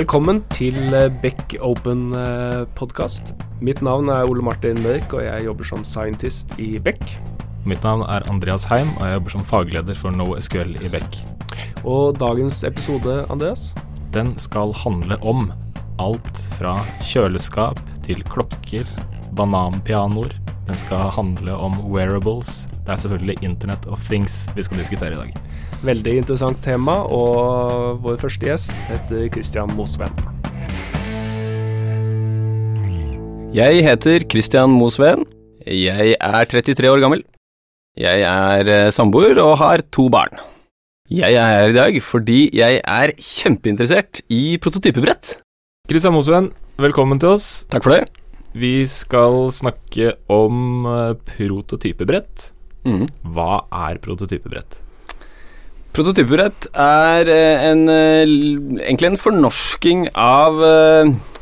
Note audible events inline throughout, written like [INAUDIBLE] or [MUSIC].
Velkommen til eh, Beck Open podkast. Mitt navn er Ole Martin Mørk, og jeg jobber som scientist i Beck. Mitt navn er Andreas Heim, og jeg jobber som fagleder for NoSQL i Beck. Og dagens episode, Andreas? Den skal handle om alt fra kjøleskap til klokker, bananpianoer. Den skal handle om wearables. Det er selvfølgelig Internet of Things vi skal diskutere i dag. Veldig interessant tema, og vår første gjest heter Christian Mosveen. Jeg heter Christian Mosveen. Jeg er 33 år gammel. Jeg er eh, samboer og har to barn. Jeg er her i dag fordi jeg er kjempeinteressert i prototypebrett. Christian Mosveen, velkommen til oss. Takk for det. Vi skal snakke om eh, prototypebrett. Mm. Hva er prototypebrett? Prototypebrett er eh, en, egentlig en fornorsking av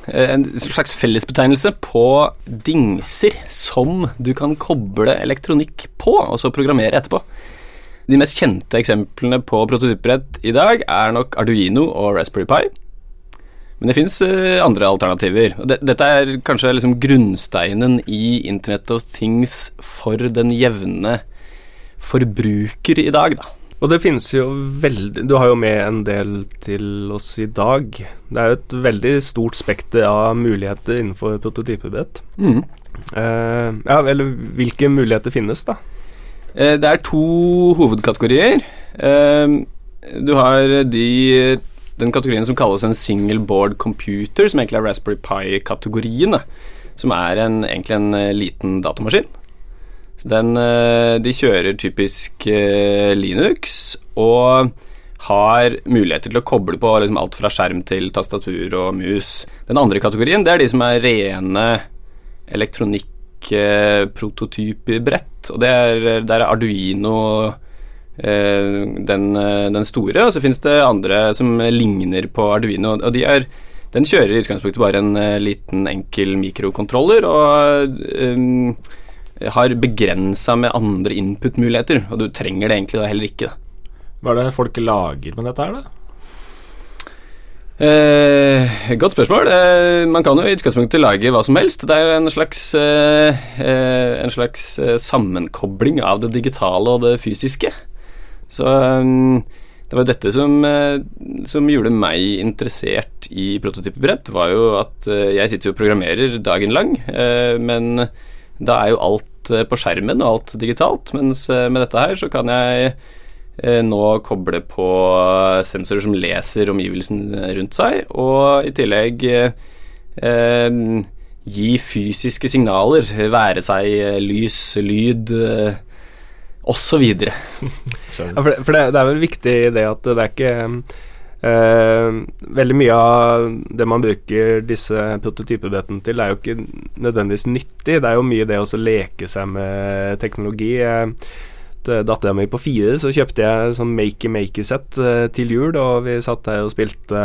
en slags fellesbetegnelse på dingser som du kan koble elektronikk på, og så programmere etterpå. De mest kjente eksemplene på prototyperett i dag er nok Arduino og Raspberry Pi. Men det fins andre alternativer. og Dette er kanskje liksom grunnsteinen i Internet of Things for den jevne forbruker i dag, da. Og det finnes jo veldig Du har jo med en del til oss i dag. Det er jo et veldig stort spekter av muligheter innenfor prototypebrett. Mm. Uh, ja, eller hvilke muligheter finnes, da? Uh, det er to hovedkategorier. Uh, du har de, den kategorien som kalles en single board computer, som egentlig er Raspberry Pi-kategorien. Som er en, egentlig en liten datamaskin. Den, de kjører typisk Linux og har muligheter til å koble på liksom alt fra skjerm til tastatur og mus. Den andre kategorien det er de som er rene elektronikkprototypbrett. Og det er, der er Arduino den, den store, og så finnes det andre som ligner på Arduino. og de er den kjører i utgangspunktet bare en liten, enkel mikrokontroller og um, har begrensa med andre input-muligheter, og du trenger det egentlig da heller ikke. Hva er det folk lager med dette her, da? Eh, godt spørsmål. Eh, man kan jo i utgangspunktet lage hva som helst. Det er jo en slags, eh, en slags sammenkobling av det digitale og det fysiske. Så det var jo dette som, som, gjorde meg interessert i prototypebrett, var jo at jeg sitter jo og programmerer dagen lang, men da er jo alt på skjermen og alt digitalt, mens med dette her så kan jeg nå koble på sensorer som leser omgivelsen rundt seg, og i tillegg eh, gi fysiske signaler, være seg lys, lyd eh, osv. [LAUGHS] ja, for, det, for det, det, er vel viktig det at det er ikke eh, Veldig mye av det man bruker disse prototypebrettene til, er jo ikke nødvendigvis nyttig. Det er jo mye det å leke seg med teknologi. Til dattera mi på fire så kjøpte jeg sånn makey-makey-sett til jul, og vi satt her og spilte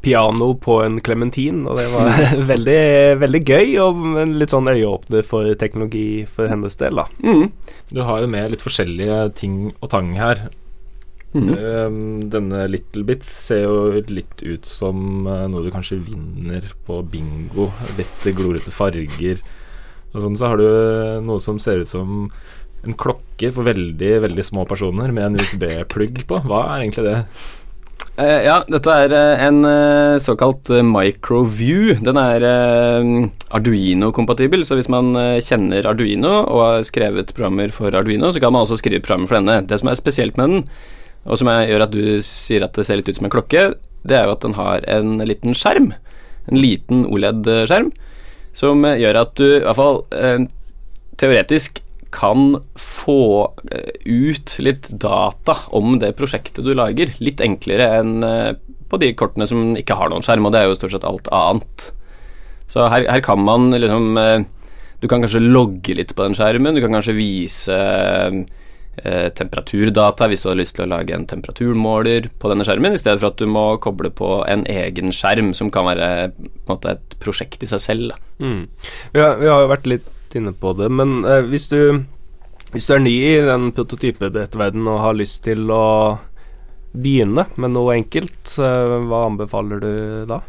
piano på en klementin, og det var [LAUGHS] veldig, veldig gøy og en litt sånn øyeåpner for teknologi for hennes del, da. Mm. Du har jo med litt forskjellige ting og tang her. Mm. Denne Little Bits ser jo litt ut som uh, noe du kanskje vinner på bingo. Litt glorete farger. Og sånn så har du noe som ser ut som en klokke for veldig, veldig små personer med en USB-plugg på. Hva er egentlig det? Uh, ja, dette er uh, en uh, såkalt microview. Den er Arduino-kompatibel, så hvis man kjenner Arduino og har skrevet programmer for Arduino, så kan man også skrive programmer for denne. Det som er spesielt med den, og som gjør at du sier at det ser litt ut som en klokke, det er jo at den har en liten skjerm. En liten OLED-skjerm, som gjør at du i hvert fall teoretisk kan få ut litt data om det prosjektet du lager, litt enklere enn på de kortene som ikke har noen skjerm, og det er jo stort sett alt annet. Så her, her kan man liksom Du kan kanskje logge litt på den skjermen, du kan kanskje vise eh, temperaturdata hvis du har lyst til å lage en temperaturmåler på denne skjermen, i stedet for at du må koble på en egen skjerm, som kan være måte et prosjekt i seg selv. Mm. Vi, har, vi har jo vært litt inne på det, men eh, hvis, du, hvis du er ny i den prototypebrettverdenen og har lyst til å begynne med noe enkelt, hva anbefaler du da?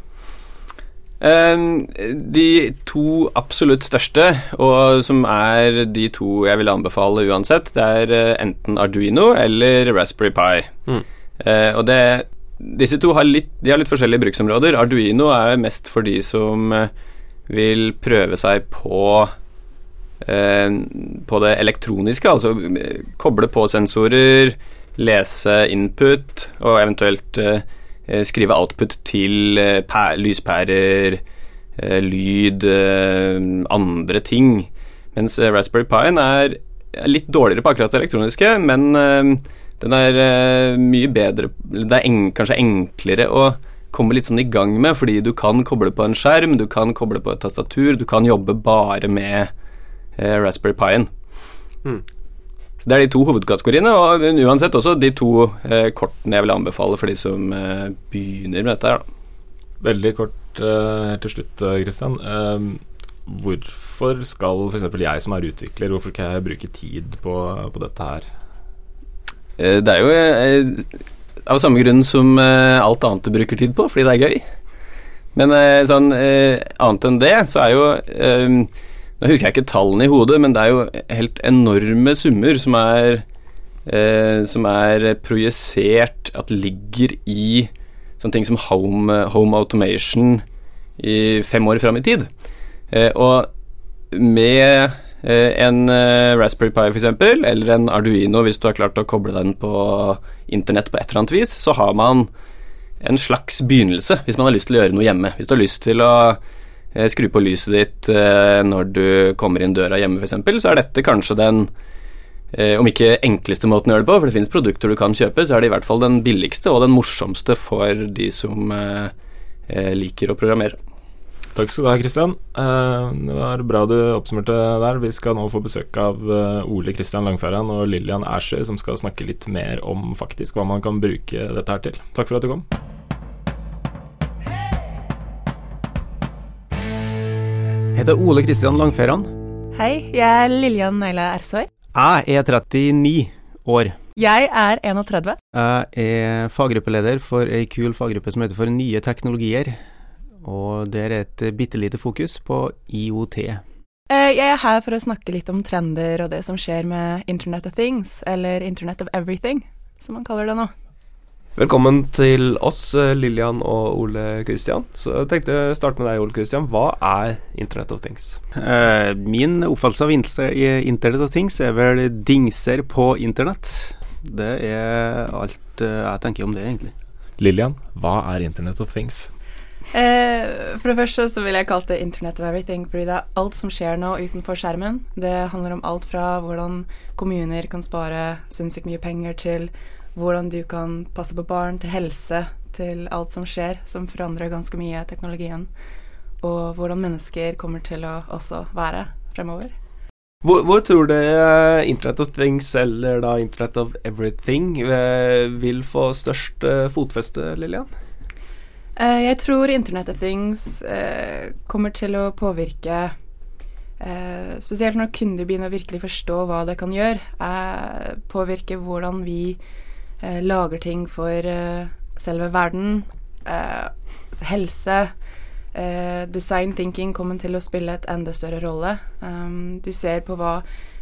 Um, de to absolutt største, og som er de to jeg vil anbefale uansett, det er uh, enten Arduino eller Raspberry Pi. Mm. Uh, og det Disse to har litt, de har litt forskjellige bruksområder. Arduino er mest for de som uh, vil prøve seg på på det elektroniske, altså koble på sensorer, lese input og eventuelt Eh, skrive output til eh, lyspærer, eh, lyd, andre ting. Mens Raspberry Pine er litt dårligere på akkurat det elektroniske, men den er mye bedre Det er en, kanskje enklere å komme litt sånn i gang med, fordi du kan koble på en skjerm, du kan koble på et tastatur, du kan jobbe bare med Raspberry Pi-en. Mm. Så Det er de to hovedkategoriene, og uansett også de to eh, kortene jeg vil anbefale for de som eh, begynner med dette. her da. Veldig kort eh, helt til slutt, Kristian. Eh, ehm, hvorfor skal f.eks. jeg som er utvikler, hvorfor skal jeg bruke tid på, på dette her? Eh, det er jo eh, av samme grunn som alt annet du bruker tid på, fordi det er gøy. Men sånn annet enn det, så er jo nå husker jeg ikke tallene i hodet, men det er jo helt enorme summer som er eh, Som er projisert at ligger i sånne ting som home, home automation i fem år fram i tid. Eh, og med eh, en eh, Raspberry Pi f.eks., eller en Arduino hvis du har klart å koble den på internett på et eller annet vis, så har man en slags begynnelse hvis man har lyst til å gjøre noe hjemme. Hvis du har lyst til å skru på lyset ditt eh, når du kommer inn døra hjemme, f.eks., så er dette kanskje den eh, om ikke enkleste måten å gjøre det på, for det finnes produkter du kan kjøpe, så er det i hvert fall den billigste og den morsomste for de som liker å programmere. Takk skal du ha, Kristian. Det var bra du oppsummerte der. Vi skal nå få besøk av Ole Kristian Langferran og Lillian Ersøy, som skal snakke litt mer om faktisk hva man kan bruke dette her til. Takk for at du kom. Heter Ole Kristian Langferan. Hei, jeg er Lillian Neila Ersoy. Jeg er 39 år. Jeg er 31. Jeg er faggruppeleder for ei kul faggruppe som heter For nye teknologier. Og det er et bitte lite fokus på IOT. Eh, jeg er her for å snakke litt om trender og det som skjer med Internet of Things, eller Internet of Everything, som man kaller det nå. Velkommen til oss, eh, Lillian og Ole Kristian. Så jeg tenkte å starte med deg, Ole Kristian. Hva er Internet of Things? Uh, min oppfattelse av Internet of Things er vel dingser på internett. Det er alt uh, jeg tenker om det, egentlig. Lillian, hva er Internet of Things? Uh, for det første så vil jeg kalle det Internet of Everything, fordi det er alt som skjer nå utenfor skjermen. Det handler om alt fra hvordan kommuner kan spare sinnssykt mye penger, til hvordan du kan passe på barn, til helse, til alt som skjer, som forandrer ganske mye teknologien. Og hvordan mennesker kommer til å også være fremover. Hvor, hvor, tror du uh, Internet of Things, eller da Internet of Everything, uh, vil få størst uh, fotfeste, Lillian? jeg tror Internet of Things kommer til å påvirke Spesielt når kunder begynner å virkelig forstå hva det kan gjøre. påvirke hvordan vi eh, lager ting for eh, selve verden. Eh, helse. Eh, design thinking kommer til å spille et enda større rolle. Um, du ser på hva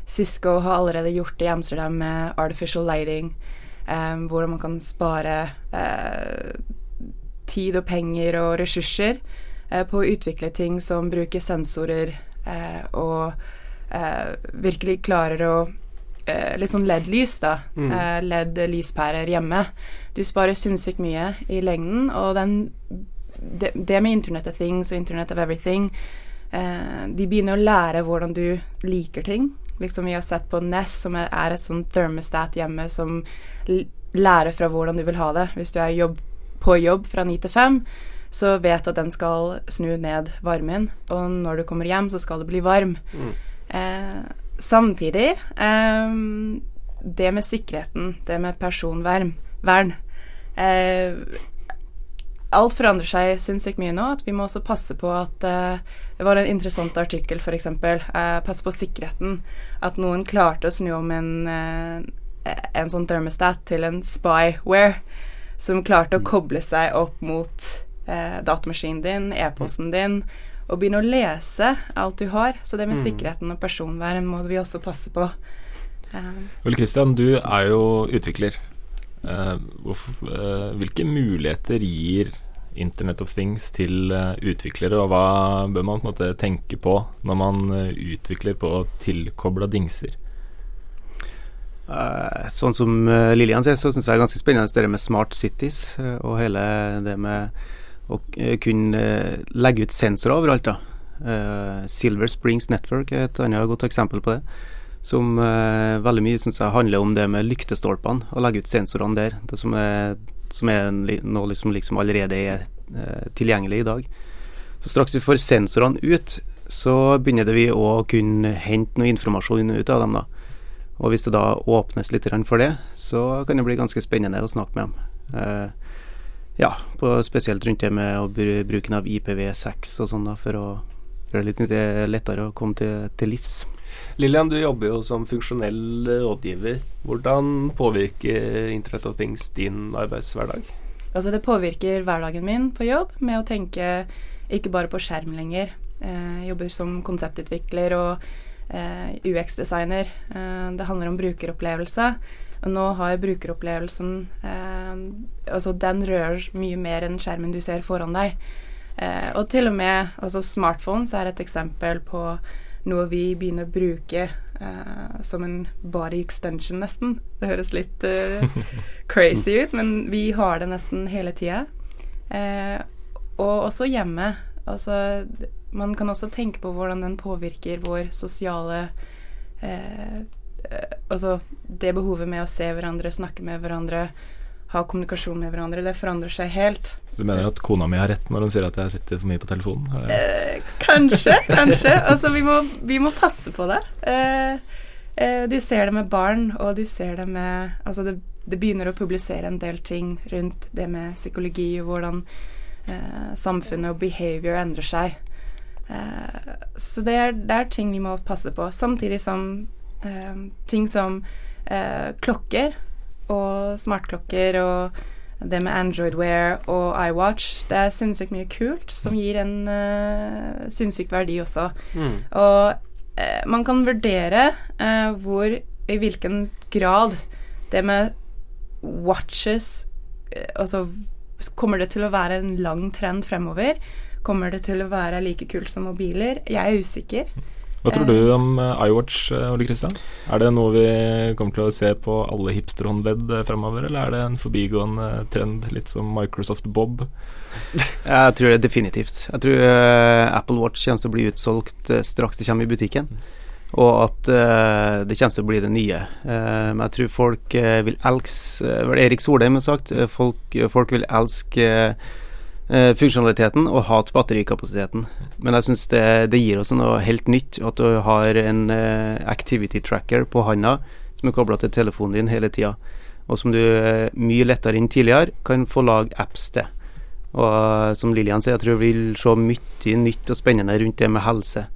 Cisco har allerede gjort i Amsterdam med artificial lighting, um, hvordan man kan spare eh, tid og penger og ressurser eh, på å utvikle ting som bruker sensorer og virkelig klarer å Eh, litt sånn LED-lys, da. Mm. Eh, LED-lyspærer hjemme. Du sparer sinnssykt mye i lengden, og den det, det, med Internet of Things og Internet of Everything eh, De begynner å lære hvordan du liker ting. Liksom Vi har sett på Ness, som er, er et sånn thermostat hjemme som lærer fra hvordan du vil ha det. Hvis du er jobb, på jobb fra ni til fem, så vet at den skal snu ned varmen, og når du kommer hjem, så skal det bli varm. Mm. Eh, Samtidig um, det med sikkerheten, det med personvern vern, uh, Alt forandrer seg sinnssykt mye nå. At vi må også passe på at uh, Det var en interessant artikkel, f.eks. Uh, passe på sikkerheten. At noen klarte å snu om en, uh, en sånn thermostat til en spyware. som klarte å koble seg opp mot eh, datamaskinen din, e-posten din, og begynne å lese alt du har. Så det med mm. sikkerheten og personvern må vi også passe på. Um. Ole Kristian, du er jo utvikler. Uh, uh, hvilke muligheter gir Internet of Things til uh, utviklere, og hva bør man på en måte tenke på når man utvikler på tilkobla dingser? sånn som Lillian sier, så syns jeg det er ganske spennende det med smart cities, og hele det med å kunne legge ut sensorer overalt. da Silver Springs Network er et annet godt eksempel på det som eh, veldig mye synes jeg handler om det med lyktestolpene, å legge ut sensorene der. Det som er, som er noe liksom, liksom allerede er eh, tilgjengelig i dag. Så straks vi får sensorene ut, så begynner vi å kunne hente noe informasjon ut av dem. da. Og hvis det da åpnes litt for det, så kan det bli ganske spennende å snakke med dem. Eh, ja, på, spesielt rundt det med bruken av IPv6 og sånn, da, for å gjøre det litt lettere å komme til, til livs. Lillian, du jobber jo som funksjonell rådgiver. Hvordan påvirker Internet of Things din arbeidshverdag? Altså det påvirker hverdagen min på jobb med å tenke ikke bare på skjerm lenger. Jeg eh, jobber som konseptutvikler og eh, UX-designer. Eh, det handler om brukeropplevelse. Nå har brukeropplevelsen Altså den rører mye mer enn skjermen du ser foran deg. og til og med altså smartphones er et eksempel på noe vi begynner å bruke eh, som en body extension, nesten. Det høres litt uh, crazy ut, men vi har det nesten hele tida. Uh, og også hjemme. Altså, man kan også tenke på hvordan den påvirker vår sosiale Altså det behovet med å se hverandre, snakke med hverandre, ha kommunikasjon med hverandre. Det forandrer seg helt. Så Du mener at kona mi har rett når hun sier at jeg sitter for mye på telefonen? Eh, kanskje, kanskje. Altså, vi må, vi må, passe på det. Eh, eh, du ser det med barn, og du ser det med Altså, det, det, begynner å publisere en del ting rundt det med psykologi og hvordan eh, samfunnet og behavior endrer seg. Eh, så det er, det er, ting vi må passe på. Samtidig som eh, ting som klokker og smartklokker og det med Android Wear og iWatch. Det er sinnssykt mye kult som gir en uh, sinnssyk verdi også. Mm. Og uh, man kan vurdere uh, hvor i hvilken grad det med watches Altså kommer det til å være en lang trend fremover? Kommer det til å være like kult som mobiler? Jeg er usikker. Hva tror du om eh, iWatch, eh, Ole Kristian? Er det noe vi kommer til å se på alle hipsterhåndledd eh, fremover, eller er det en forbigående trend, litt som Microsoft Bob? [LAUGHS] Jeg tror det er definitivt. Jeg tror Apple Watch kommer til å bli utsolgt straks det kommer i butikken. Og at det kommer til å bli det nye. men jeg tror folk vil elske Erik Solheim har sagt folk, folk vil elske eh, funksjonaliteten og hat batterikapasiteten. Men jeg syns det, det, gir oss noe helt nytt at du har en eh, activity tracker på handa som er kobla til telefonen din hele tida, og som du eh, mye lettere enn tidligere kan få lage apps til. Og eh, som Lillian sier, jeg tror vi vil se mye nytt og spennende rundt det med helse.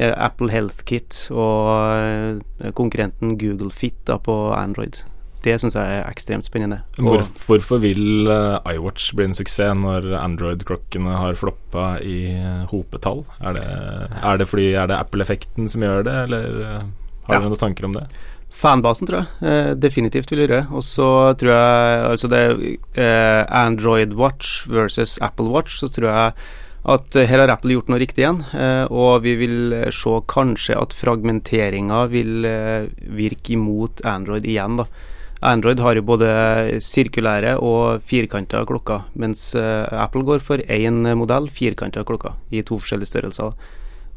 Apple Health Kit og eh, konkurrenten Google Fit da på Android. Det syns jeg er ekstremt spennende. Hvor, hvorfor vil uh, iWatch bli en suksess når Android-klokkene har floppa i uh, hopetall? Er det, er det fordi er det Apple-effekten som gjør det, eller uh, har ja. du noen tanker om det? Fanbasen, tror jeg. Eh, definitivt vil gjøre. Og så tror jeg Altså det er Android Watch versus Apple Watch, så tror jeg at her har Apple gjort noe riktig igjen. og vi vil se kanskje at fragmenteringa vil virke imot Android igjen, da. Android har jo både sirkulære og firkanta klokker, mens eh, Apple går for én modell firkanta klokker i to forskjellige størrelser.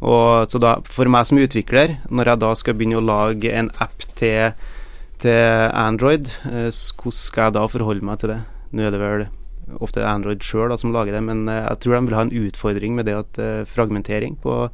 Og så da, for meg som utvikler, når jeg da skal begynne å lage en app til, til Android, eh, hvordan skal jeg da forholde meg til det? Nå er det vel ofte Android sjøl som lager det, men eh, jeg tror de vil ha en utfordring med det at fragmentering på,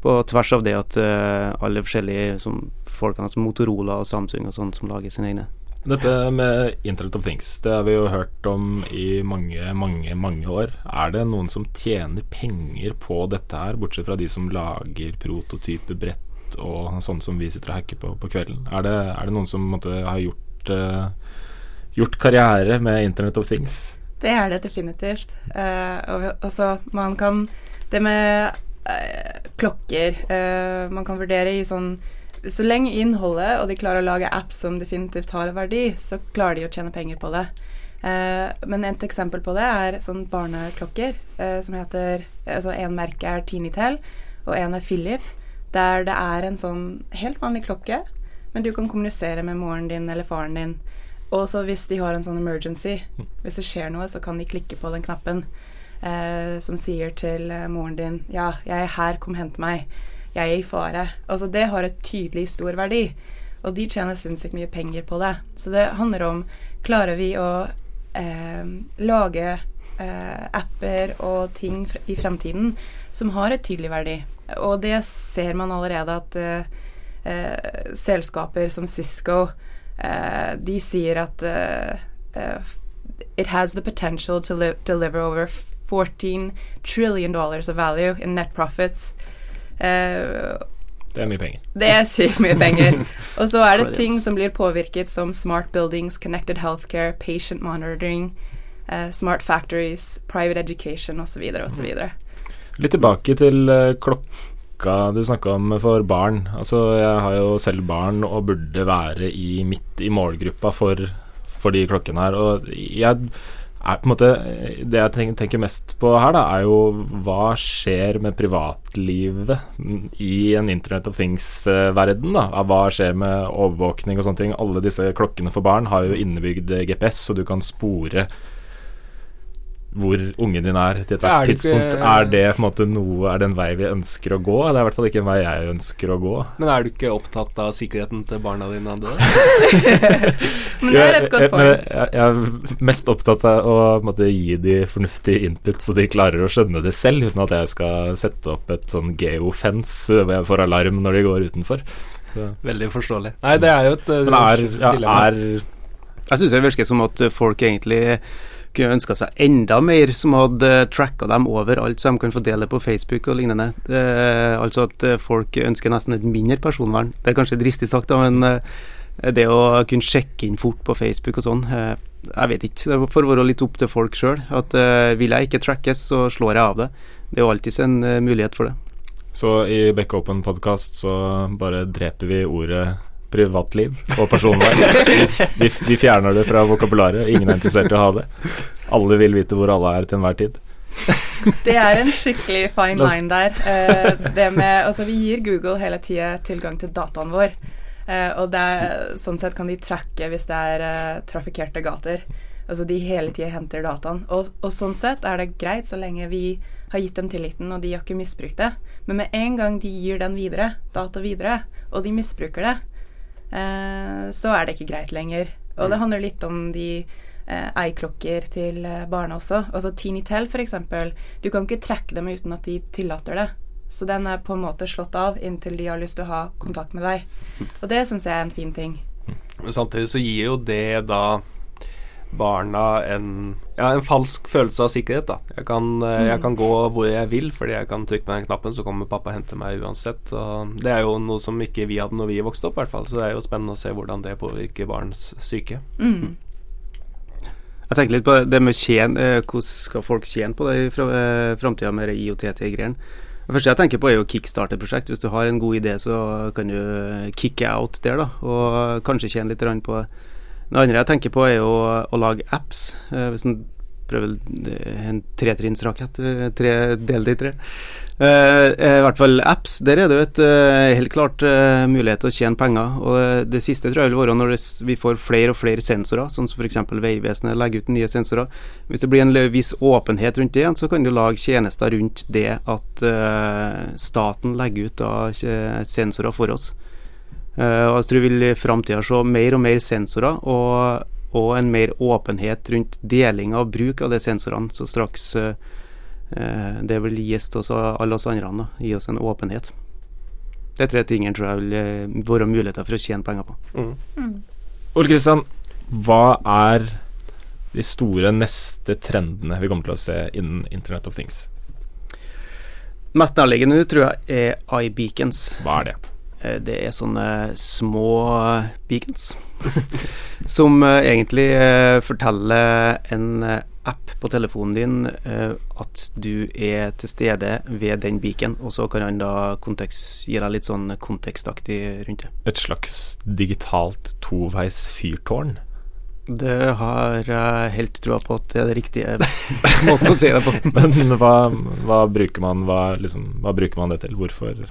på tvers av det at alle forskjellige som, folkene som Motorola og Samsung og sånn som lager sine egne. Dette med Internet of Things, det har vi jo hørt om i mange, mange mange år. Er det noen som tjener penger på dette her, bortsett fra de som lager prototyper, brett og sånn som vi sitter og hacker på på kvelden? Er det, er det noen som måtte, har gjort uh, gjort karriere med Internet of Things? Det er det definitivt. Uh, og så man kan Det med uh, klokker Man kan vurdere i sånn Så lenge innholdet, og de klarer å lage apps som definitivt har en verdi, så klarer de å tjene penger på det. men et eksempel på det er sånn barneklokker som heter Altså en merke er Tinitel, og en er Philip, der det er en sånn helt vanlig klokke, men du kan kommunisere med moren din eller faren din og så hvis de har en sånn emergency, hvis det skjer noe, så kan de klikke på den knappen eh, som sier til eh, moren din Ja, jeg er her, kom hent meg. Jeg er i fare. Altså, det har et tydelig stor verdi. Og de tjener sinnssykt mye penger på det. Så det handler om Klarer vi å eh, lage eh, apper og ting i fremtiden som har et tydelig verdi? Og det ser man allerede at eh, eh, selskaper som Cisco Uh, de sier at uh, it has the potential to deliver over 14 trillion dollars of value in net profits. Det er mye penger. Det er sykt mye penger. [LAUGHS] Og så er det ting som blir påvirket, som smart buildings, connected healthcare, patient monitoring, smart factories, private education osv. osv. Litt tilbake til klokka du snakka om for barn. Altså, jeg har jo selv barn og burde være i, midt i målgruppa for, for de klokkene her. Og jeg er på en måte Det jeg tenker, mest på her, da, er jo hva skjer med privatlivet i en Internet of Things-verden? da, Hva skjer med overvåkning og sånne ting? Alle disse klokkene for barn har jo innebygd GPS, så du kan spore hvor ungen din er til ethvert tidspunkt. Ikke, er det på en måte noe Er det en vei vi ønsker å gå? Det er i hvert fall ikke en vei jeg ønsker å gå. Men er du ikke opptatt av sikkerheten til barna dine, [LAUGHS] men det er et godt poeng. Jeg, jeg, jeg, er mest opptatt av å måte, gi de fornuftig input, så de klarer å skjønne det selv, uten at jeg skal sette opp et sånn geofence hvor jeg får alarm når de går utenfor. Så. Veldig forståelig. Nei, det er jo et uh, er, ja, er, Jeg syns det virker som at folk egentlig kunne ønska seg enda mer som hadde tracka dem overalt, så de kan dele på Facebook og lignende. Eh, altså at eh, folk ønsker nesten et mindre personvern. Det er kanskje dristig sagt, da, men eh, det å kunne sjekke inn fort på Facebook og sånn, eh, jeg vet ikke. Det får være litt opp til folk sjøl. At eh, vil jeg ikke trackes, så slår jeg av det. Det er jo alltids en eh, mulighet for det. Så i Back Open podkast så bare dreper vi ordet privatliv og personvern. Vi, vi, fjerner det fra vokabularet. Ingen er interessert i å ha det. Alle vil vite hvor alle er til enhver tid. Det er en skikkelig fine line der. Det med, altså vi gir Google hele tida tilgang til dataen vår. Uh, og er, sånn sett kan de tracke hvis det er uh, trafikkerte gater. Altså de hele tida henter dataen. Og, og, sånn sett er det greit så lenge vi har gitt dem tilliten, og de har ikke misbrukt det. Men med en gang de gir den videre, data videre, og de misbruker det, Eh, så er det ikke greit lenger. Og det mm. handler litt om de eh, eiklokker til eh, barna også. Altså Tinitel, f.eks. Du kan ikke trekke dem uten at de tillater det. Så den er på en måte slått av inntil de har lyst til å ha kontakt med deg. Og det syns jeg er en fin ting. Men samtidig så gir jo det da barna en, ja, en falsk følelse av sikkerhet. da. Jeg kan, mm. jeg kan, gå hvor jeg vil fordi jeg kan trykke på den knappen, så kommer pappa og henter meg uansett. Og det er jo noe som ikke vi hadde når vi vokste opp, i hvert fall. Så det er jo spennende å se hvordan det påvirker barns syke. Mm. Jeg tenker litt på det med tjene, eh, hvordan skal folk tjene på det i eh, framtida med IOT-greiene. Det første jeg tenker på er jo kickstarter-prosjekt. Hvis du har en god idé, så kan du kicke out der, da. Og kanskje tjene litt på det. Det andre jeg tenker på, er jo å lage apps. Eh, hvis en prøver en tretrinnsrakett, tre, del det i tre. Uh, I hvert fall apps. Der er det jo et helt klart mulighet til å tjene penger. Og Det siste tror jeg vil være når vi får flere og flere sensorer, sånn som f.eks. Vegvesenet legger ut nye sensorer. Hvis det blir en viss åpenhet rundt det, så kan du lage tjenester rundt det at staten legger ut da, sensorer for oss. Uh, og jeg tror vi vil i framtida se mer og mer sensorer, og, og, en mer åpenhet rundt deling av bruk av de sensorene. Så straks uh, det vil gi oss alle oss andre, da, gi oss en åpenhet. De tre tingene tror jeg vil være muligheter for å tjene penger på. Mm. Mm. Ole Kristian, hva er de store neste trendene vi kommer til å se innen Internet of Things? Mest nærliggende tror jeg er iBeacons. Hva er det? Eh, det er sånne små beacons [LAUGHS] som egentlig forteller en app på telefonen din at du er til stede ved den beacon, og så kan han da kontekst, gi deg litt sånn kontekstaktig rundt det. Et slags digitalt toveis fyrtårn? Det har jeg helt troa på at det er det riktige [LAUGHS] måten å si det på. [LAUGHS] Men hva, hva, bruker man, hva, liksom, hva, bruker man det til? Hvorfor,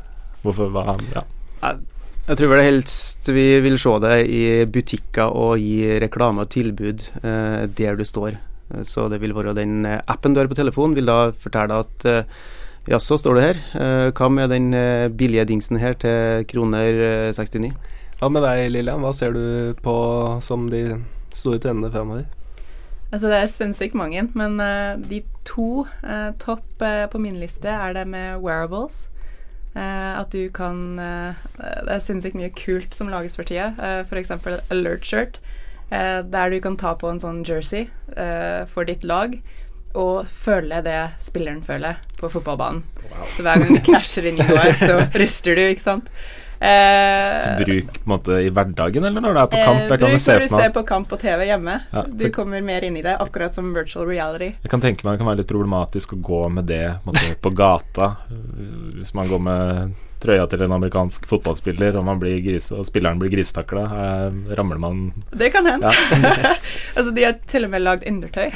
hvorfor hva, ja. Jeg, tror vel helst vi vil se det i butikker og gi reklame og tilbud eh, der du står. Så det vil være den appen du har på telefonen, vil da fortelle at eh, jaså, står du her? Eh, hva med den eh, billige dingsen her til kroner 69? Hva med deg, Lillian? Hva ser du på som de store trendene fremover? Altså Det er sinnssykt mange, men uh, de to uh, topp uh, på min liste er det med wearables. At du kan Det er sinnssykt mye kult som lages for tida. Uh, F.eks. alert shirt, der du kan ta på en sånn jersey for ditt lag og føle det spilleren føler på fotballbanen. Wow. Så hver gang du krasjer inn i noe, så [LAUGHS] ryster du, ikke sant. Eh, til bruk på en måte i hverdagen, eller når du er på kamp? Jeg kan bruk når du ser på kamp på TV hjemme. Ja, du kommer mer inn i det, akkurat som virtual reality. Jeg kan tenke meg det kan være litt problematisk å gå med det måte, på gata. Hvis man går med trøya til en amerikansk fotballspiller, og, gris, og spilleren blir gristakla, eh, ramler man Det kan hende. Ja. [LAUGHS] altså, de har til og med lagd undertøy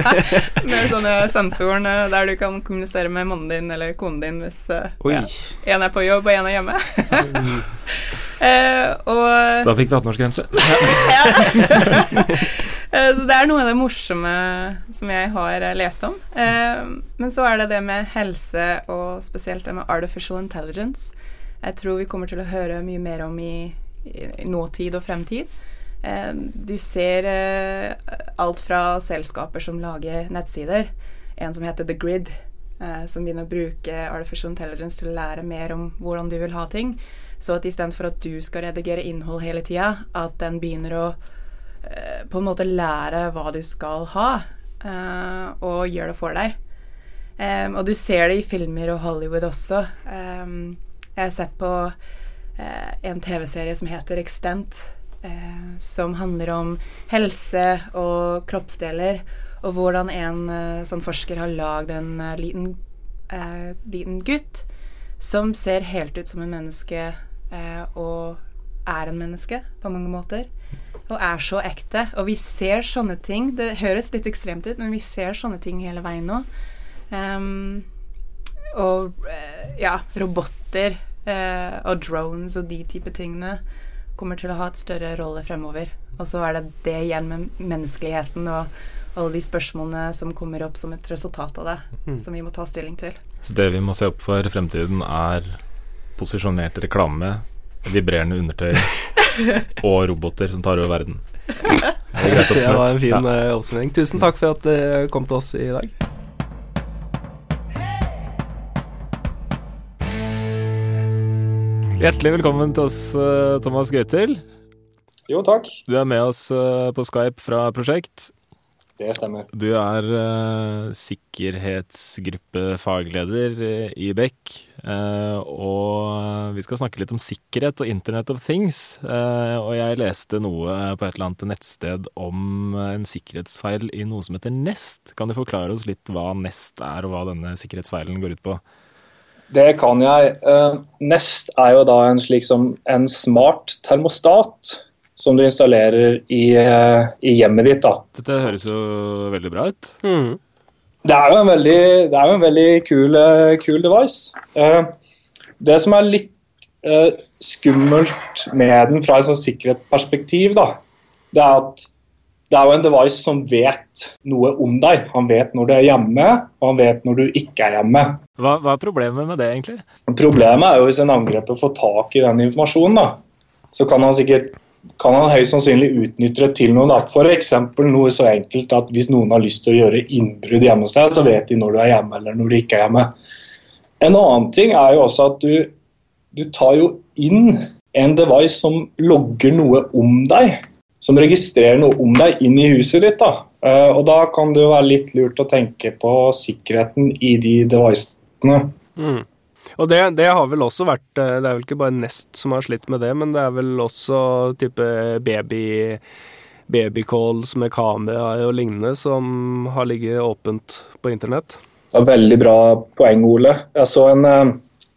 [LAUGHS] med sånne sensoren der du kan kommunisere med mannen din eller konen din hvis ja, en er på jobb og en er hjemme. [LAUGHS] Uh, og, da fikk vi 18-årsgrense. uh, [LAUGHS] [LAUGHS] så det er noe av det morsomme som jeg har lest om. Men så er det det med helse, og spesielt det med artificial intelligence. Jeg tror vi kommer til å høre mye mer om i, i nåtid og fremtid. du ser alt fra selskaper som lager nettsider. En som heter The Grid, som begynner å bruke artificial intelligence til å lære mer om hvordan du vil ha ting. Så at istedenfor at du skal redigere innhold hele tida, at den begynner å eh, på en måte lære hva du skal ha, eh, og gjør det for deg. Um, og du ser det i filmer og Hollywood også. Um, jeg har sett på uh, en TV-serie som heter Extent, uh, som handler om helse og kroppsdeler, og hvordan en uh, sånn forsker har lagd en liten, liten gutt som ser helt ut som en menneske eh, og er en menneske på mange måter. Og er så ekte. Og vi ser sånne ting. Det høres litt ekstremt ut, men vi ser sånne ting hele veien nå. Um, og eh, ja, roboter eh, og drones og de type tingene kommer til å ha et større rolle fremover. Og så er det det igjen med menneskeligheten og alle de spørsmålene som kommer opp som et resultat av det, mm. som vi må ta stilling til. Så det vi må se opp for fremtiden, er posisjonert reklame, vibrerende undertøy [LAUGHS] og roboter som tar over verden. [LAUGHS] Det, det var en fin ja. Eh, oppsummering. Tusen takk for at dere kom til oss i dag. Hjertelig velkommen til oss, eh, Thomas Gøytil. Jo, takk. Du er med oss eh, på Skype fra Prosjekt. Det stemmer. Du er uh, sikkerhetsgruppefagleder eh, i Beck. Uh, og vi skal snakke litt om sikkerhet og Internet of Things. Uh, og jeg leste noe på et eller annet nettsted om en sikkerhetsfeil i noe som heter Nest. Kan du forklare oss litt hva Nest er, og hva denne sikkerhetsfeilen går ut på? Det kan jeg. Nest er jo da en slik som en smart termostat som du installerer i, eh, i, hjemmet ditt. da. Dette høres jo veldig bra ut. Mm. Det er jo en veldig, det er jo en veldig kul, eh, kul device. Uh, det som er litt skummelt med den fra et sikkerhetsperspektiv, da, det er at det er jo en device som vet noe om deg. Han vet når du er hjemme, og han vet når du ikke er hjemme. Hva, hva er problemet med det, egentlig? Problemet er jo hvis en angreper får tak i den informasjonen, da, så kan han sikkert kan han høyst sannsynlig utnytte det til noe. F.eks. noe så enkelt at hvis noen har lyst til å gjøre innbrudd hjemme hos deg, så vet de når du er hjemme eller når du ikke er hjemme. En annen ting er jo også at du, du tar jo inn en device som logger noe om deg. Som registrerer noe om deg inn i huset ditt. da. Eh, og da kan det jo være litt lurt å tenke på sikkerheten i de devicene. Mm. Og det, det, har vel også vært Det er vel ikke bare Nest som har slitt med det, men det er vel også type baby babycalls med kameraer og lignende som har ligget åpent på internett. Det var veldig bra poeng, Ole. Jeg så en, eh,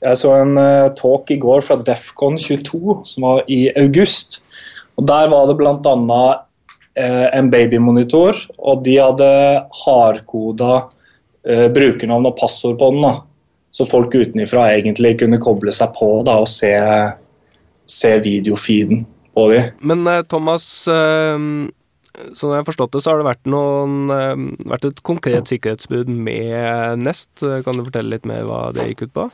jeg så en eh, talk i går fra Defcon 22, som var i august. Og Der var det bl.a. Eh, en babymonitor, og de hadde hardkoda eh, brukernavn og passord på den. da. Så folk utenfra egentlig kunne koble seg på da, og se, se videofeeden på de. Men eh, Thomas, eh, sånn jeg har forstått det, så har det vært, noen, eh, vært et konkret sikkerhetsbud med Nest. Kan du fortelle litt mer hva det gikk ut på?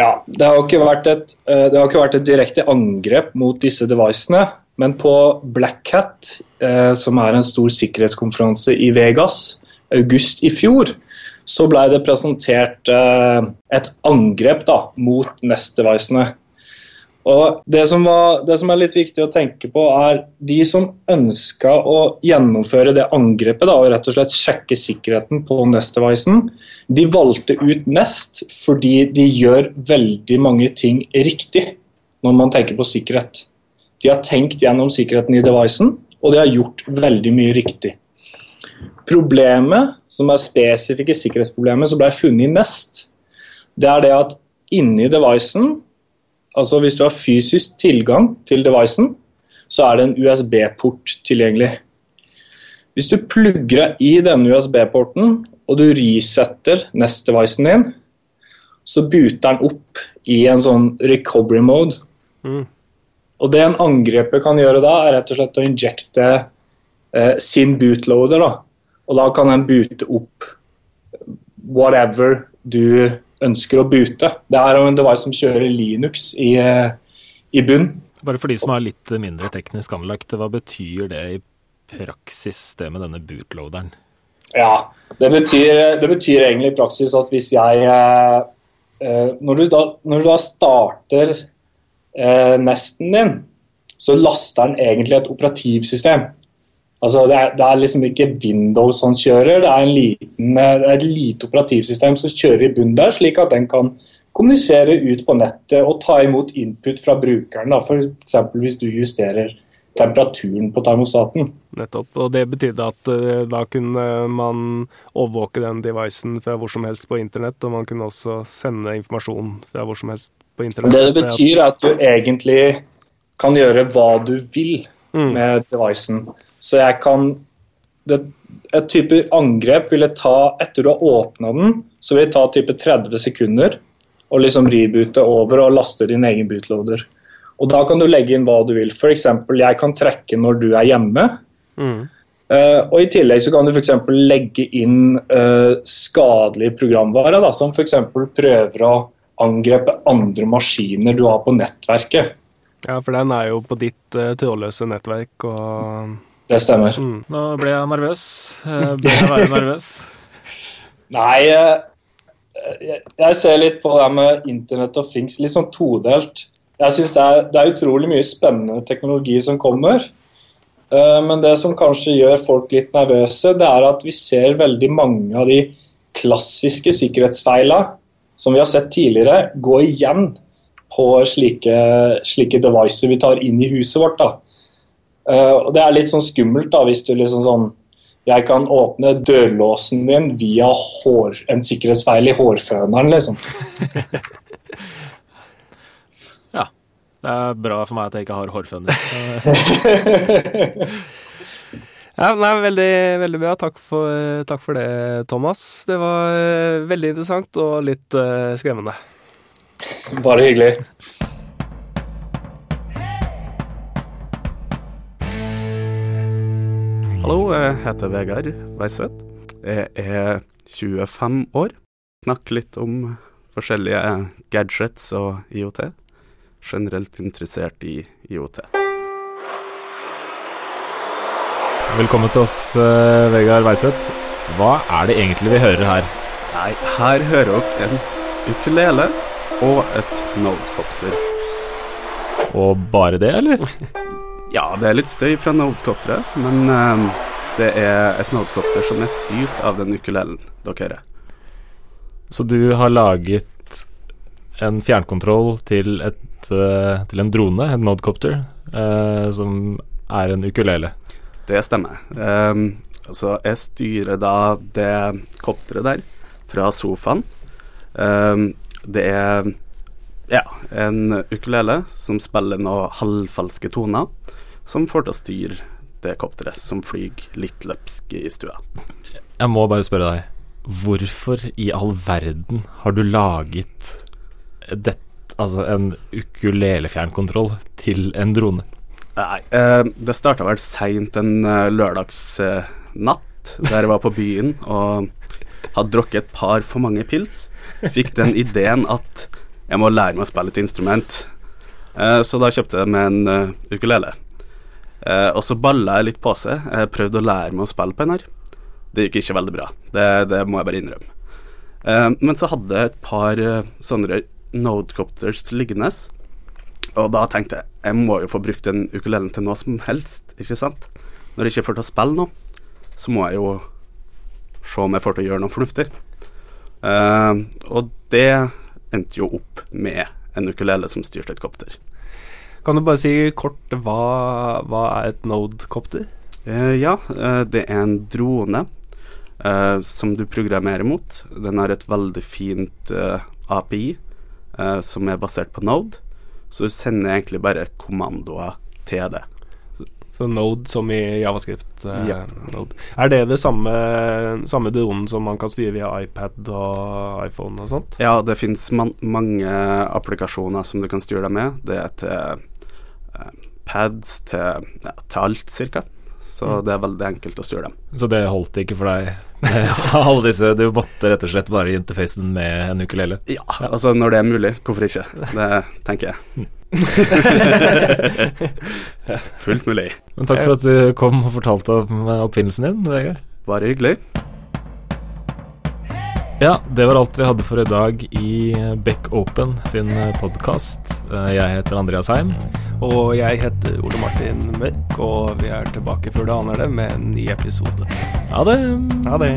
Ja, det har ikke vært et, det har ikke vært et direkte angrep mot disse devicene. Men på Black Hat, som er en stor sikkerhetskonferanse i Vegas, august i fjor, så ble det presentert et angrep da, mot Nest-devicene. Og det som, var, det som, er litt viktig å tenke på, er de som ønska å gjennomføre det angrepet da, og rett og slett sjekke sikkerheten på Nest-devicen, de valgte ut Nest fordi de gjør veldig mange ting riktig når man tenker på sikkerhet. De har tenkt gjennom sikkerheten i devicen, og de har gjort veldig mye riktig. Problemet, som er spesifikke sikkerhetsproblemet som ble funnet i Nest, det er det at inni devicen Altså Hvis du har fysisk tilgang til devicen, så er det en USB-port tilgjengelig. Hvis du plugger i denne USB-porten, og du resetter nest-devicen din, så buter den opp i en sånn recovery mode. Mm. Og det en angreper kan gjøre da, er rett og slett å injekte eh, sin bootloader. da. Og da kan den bute opp whatever du ønsker å bute. Det er en device som kjører Linux i, eh, i bunn. Bare for de som er litt mindre teknisk anlagt, hva betyr det i praksis, det med denne bootloaderen? Ja, det betyr, det betyr egentlig i praksis at hvis jeg eh, eh, når, du da, når, du da, starter nesten din, så laster den egentlig et operativsystem. Altså, det, er, det, er, liksom ikke Windows han kjører, det er, liten, det er et lite operativsystem som kjører i bunnen der, slik at den kan kommunisere ut på nettet og ta imot input fra brukeren. F.eks. hvis du justerer temperaturen på termostaten. Nettopp. Og det betydde at uh, da kunne man overvåke den devicen fra hvor som helst på internett, og man kunne også sende informasjon fra hvor som helst på internett. Det det betyr, er at du egentlig kan gjøre hva du vil mm. med devicen. Så jeg kan det, Et type angrep vil jeg ta Etter du har åpna den, så vil jeg ta type 30 sekunder å liksom reboote over og laste din egen bootloader. Og da kan du legge inn hva du vil. F.eks. jeg kan trekke når du er hjemme. Mm. Uh, og I tillegg så kan du f.eks. legge inn uh, skadelig programvare, da, som f.eks. prøver å angrepe andre maskiner du har på nettverket. Ja, for den er jo på ditt uh, trådløse nettverk. og det stemmer. Mm. Nå ble jeg nervøs. Bør jeg være nervøs? [LAUGHS] Nei, jeg, jeg, ser litt på det med internett og things, litt sånn todelt. Jeg syns det, det, er utrolig mye spennende teknologi som kommer. Eh, men det som kanskje gjør folk litt nervøse, det er at vi ser veldig mange av de klassiske sikkerhetsfeilene som vi har sett tidligere, gå igjen på slike, slike devices vi tar inn i huset vårt. da. Uh, og Det er litt sånn skummelt da, hvis du liksom sånn Jeg kan åpne dørlåsen din via hår, en sikkerhetsfeil i hårføneren, liksom. [LAUGHS] ja. Det er bra for meg at jeg ikke har hårføner. [LAUGHS] ja, nei, veldig, veldig bra. Takk for, takk for, det, Thomas. Det var uh, veldig interessant og litt uh, skremmende. Bare hyggelig. Hallo, jeg heter Vegard Weiseth. Jeg er 25 år. Snakker litt om forskjellige gadgets og IOT. Generelt interessert i IOT. Velkommen til oss, uh, Vegard Weiseth. Hva er det egentlig vi hører her? Nei, her hører dere en ukulele og et Nodecopter. Og bare det, eller? [LAUGHS] Ja, det er litt støy fra Nodecopteret, men um, det er et Nodecopter som er styrt av den ukulelen dere hører. Så du har laget en fjernkontroll til, et, uh, til en drone, en Nodcopter, uh, som er en ukulele. Det stemmer. Um, altså, jeg styrer da det kopteret der fra sofaen. Um, det er ja, en ukulele som spiller noen halvfalske toner, som får til å styre det kopteret som flyr litt løpsk i stua. Jeg må bare spørre deg, hvorfor i all verden har du laget dette, altså en ukulelefjernkontroll til en drone? Nei, eh, det starta vel seint en uh, lørdagsnatt, uh, der jeg var på byen og hadde drukket et par for mange pils. Fikk den ideen at jeg må lære meg å spille et instrument. Eh, så da kjøpte jeg med en uh, ukulele. Uh, og så balla jeg litt på seg. Jeg prøvde å lære meg å spille på en her. Det gikk ikke veldig bra. Det, det må jeg bare innrømme. men så hadde jeg et par sånne Nodecopters liggende. Og da tenkte jeg jeg må jo få brukt den ukulelen til noe som helst, ikke sant? Når jeg ikke får til å spille noe, så må jeg jo se om jeg får til å gjøre noe fornuftig. og det endte jo opp med en ukulele som styrte et kopter. Kan du bare si kort hva, hva er et Node-kopter? Uh, ja, uh, det er en drone uh, som du programmerer mot. Den har et veldig fint eh, API eh, som er basert på Node, så du sender egentlig bare kommandoer til det. Så Node som i Javascript? Eh, ja. Node. Er det det samme, samme dronen som man kan styre via iPad og iPhone og sånt? Ja, det finnes man, mange applikasjoner som du kan styre deg med. Det er til eh, pads, til, ja, til alt, cirka. Så mm. det er veldig enkelt å styre dem. Så det holdt ikke for deg? [LAUGHS] Alle disse, Du måtte rett og slett bare interfacen med en ukulele? Ja, altså når det er mulig, hvorfor ikke? Det tenker jeg. Mm. [LAUGHS] Fullt mulig. Men takk for at du kom og fortalte om oppfinnelsen din, Vegard. Bare hyggelig. Ja, det var alt vi hadde for i dag i Beck Open sin podkast. Jeg heter Andreas Heim. Og jeg heter Ole Martin Mørk, og vi er tilbake før du aner det med en ny episode. Ha det. Ha det.